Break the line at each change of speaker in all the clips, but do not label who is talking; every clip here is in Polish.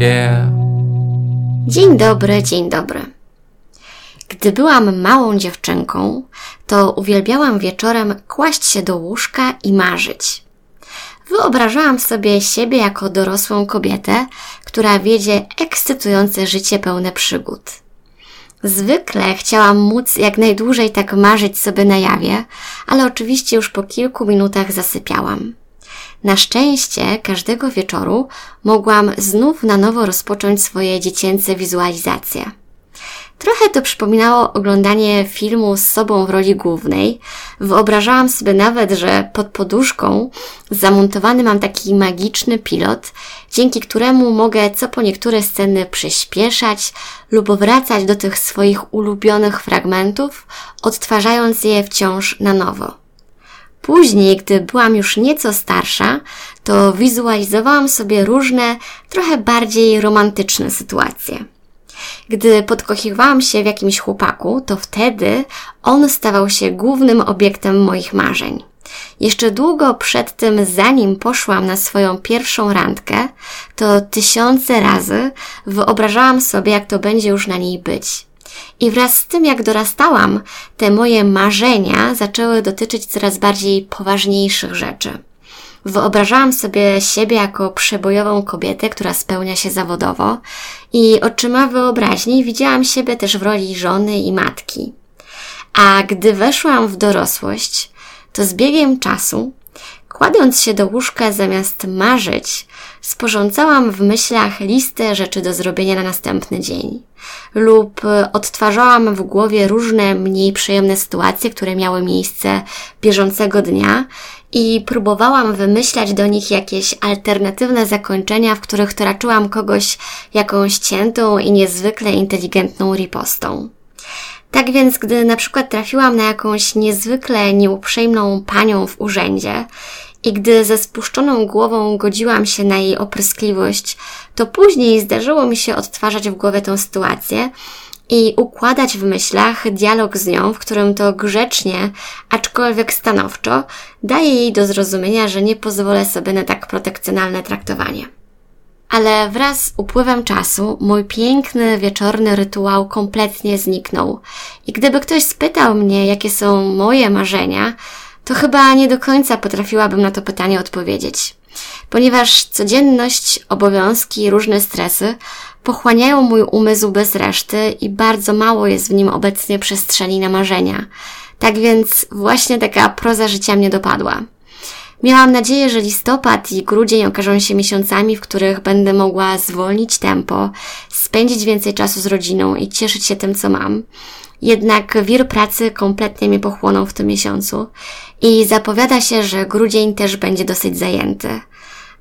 Yeah.
Dzień dobry, dzień dobry. Gdy byłam małą dziewczynką, to uwielbiałam wieczorem kłaść się do łóżka i marzyć. Wyobrażałam sobie siebie jako dorosłą kobietę, która wiedzie ekscytujące życie pełne przygód. Zwykle chciałam móc jak najdłużej tak marzyć sobie na jawie, ale oczywiście już po kilku minutach zasypiałam. Na szczęście każdego wieczoru mogłam znów na nowo rozpocząć swoje dziecięce wizualizacje. Trochę to przypominało oglądanie filmu z sobą w roli głównej. Wyobrażałam sobie nawet, że pod poduszką zamontowany mam taki magiczny pilot, dzięki któremu mogę co po niektóre sceny przyspieszać lub wracać do tych swoich ulubionych fragmentów, odtwarzając je wciąż na nowo. Później, gdy byłam już nieco starsza, to wizualizowałam sobie różne, trochę bardziej romantyczne sytuacje. Gdy podkochiwałam się w jakimś chłopaku, to wtedy on stawał się głównym obiektem moich marzeń. Jeszcze długo przed tym, zanim poszłam na swoją pierwszą randkę, to tysiące razy wyobrażałam sobie, jak to będzie już na niej być. I wraz z tym, jak dorastałam, te moje marzenia zaczęły dotyczyć coraz bardziej poważniejszych rzeczy. Wyobrażałam sobie siebie jako przebojową kobietę, która spełnia się zawodowo i oczyma wyobraźni widziałam siebie też w roli żony i matki. A gdy weszłam w dorosłość, to z biegiem czasu, kładąc się do łóżka zamiast marzyć, sporządzałam w myślach listę rzeczy do zrobienia na następny dzień. Lub odtwarzałam w głowie różne mniej przyjemne sytuacje, które miały miejsce bieżącego dnia i próbowałam wymyślać do nich jakieś alternatywne zakończenia, w których toraczyłam kogoś jakąś ciętą i niezwykle inteligentną ripostą. Tak więc, gdy na przykład trafiłam na jakąś niezwykle nieuprzejmą panią w urzędzie i gdy ze spuszczoną głową godziłam się na jej opryskliwość, to później zdarzyło mi się odtwarzać w głowie tę sytuację i układać w myślach dialog z nią, w którym to grzecznie, aczkolwiek stanowczo, daje jej do zrozumienia, że nie pozwolę sobie na tak protekcjonalne traktowanie. Ale wraz z upływem czasu mój piękny wieczorny rytuał kompletnie zniknął. I gdyby ktoś spytał mnie, jakie są moje marzenia, to chyba nie do końca potrafiłabym na to pytanie odpowiedzieć. Ponieważ codzienność, obowiązki różne stresy pochłaniają mój umysł bez reszty i bardzo mało jest w nim obecnie przestrzeni na marzenia. Tak więc właśnie taka proza życia mnie dopadła. Miałam nadzieję, że listopad i grudzień okażą się miesiącami, w których będę mogła zwolnić tempo, spędzić więcej czasu z rodziną i cieszyć się tym, co mam. Jednak wir pracy kompletnie mnie pochłonął w tym miesiącu i zapowiada się, że grudzień też będzie dosyć zajęty.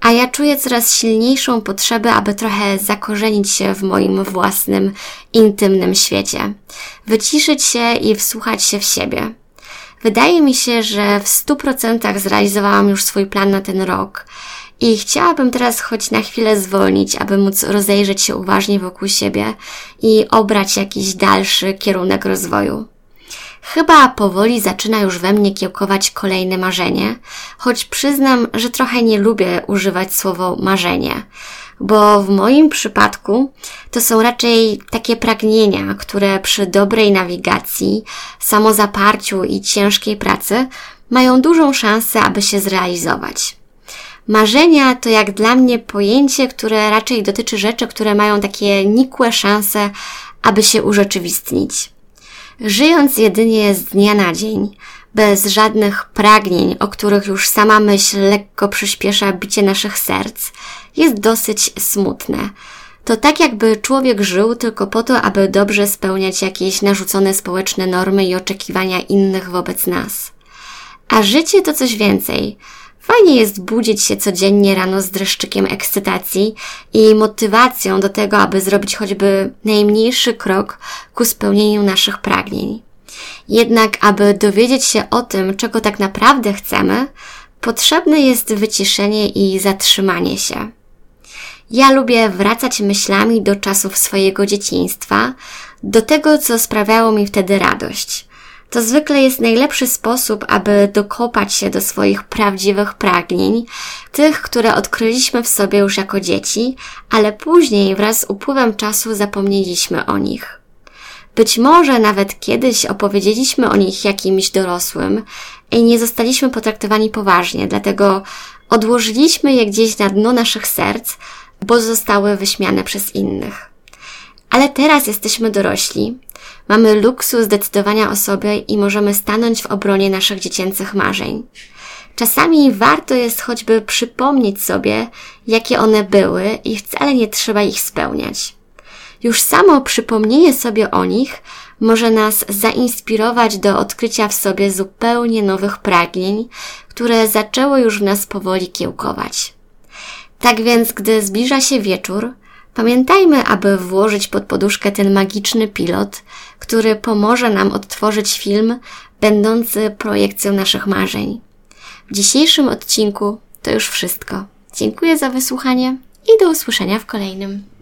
A ja czuję coraz silniejszą potrzebę, aby trochę zakorzenić się w moim własnym, intymnym świecie. Wyciszyć się i wsłuchać się w siebie. Wydaje mi się, że w stu procentach zrealizowałam już swój plan na ten rok i chciałabym teraz choć na chwilę zwolnić, aby móc rozejrzeć się uważnie wokół siebie i obrać jakiś dalszy kierunek rozwoju. Chyba powoli zaczyna już we mnie kiełkować kolejne marzenie, choć przyznam, że trochę nie lubię używać słowo marzenie, bo w moim przypadku to są raczej takie pragnienia, które przy dobrej nawigacji, samozaparciu i ciężkiej pracy mają dużą szansę, aby się zrealizować. Marzenia to jak dla mnie pojęcie, które raczej dotyczy rzeczy, które mają takie nikłe szanse, aby się urzeczywistnić. Żyjąc jedynie z dnia na dzień, bez żadnych pragnień, o których już sama myśl lekko przyspiesza bicie naszych serc, jest dosyć smutne. To tak jakby człowiek żył tylko po to, aby dobrze spełniać jakieś narzucone społeczne normy i oczekiwania innych wobec nas. A życie to coś więcej. Fajnie jest budzić się codziennie rano z dreszczykiem ekscytacji i motywacją do tego, aby zrobić choćby najmniejszy krok ku spełnieniu naszych pragnień. Jednak, aby dowiedzieć się o tym, czego tak naprawdę chcemy, potrzebne jest wyciszenie i zatrzymanie się. Ja lubię wracać myślami do czasów swojego dzieciństwa, do tego, co sprawiało mi wtedy radość. To zwykle jest najlepszy sposób, aby dokopać się do swoich prawdziwych pragnień, tych, które odkryliśmy w sobie już jako dzieci, ale później wraz z upływem czasu zapomnieliśmy o nich. Być może nawet kiedyś opowiedzieliśmy o nich jakimś dorosłym i nie zostaliśmy potraktowani poważnie, dlatego odłożyliśmy je gdzieś na dno naszych serc, bo zostały wyśmiane przez innych. Ale teraz jesteśmy dorośli, mamy luksus decydowania o sobie i możemy stanąć w obronie naszych dziecięcych marzeń. Czasami warto jest choćby przypomnieć sobie, jakie one były i wcale nie trzeba ich spełniać. Już samo przypomnienie sobie o nich może nas zainspirować do odkrycia w sobie zupełnie nowych pragnień, które zaczęły już w nas powoli kiełkować. Tak więc, gdy zbliża się wieczór, pamiętajmy, aby włożyć pod poduszkę ten magiczny pilot, który pomoże nam odtworzyć film będący projekcją naszych marzeń. W dzisiejszym odcinku to już wszystko. Dziękuję za wysłuchanie i do usłyszenia w kolejnym.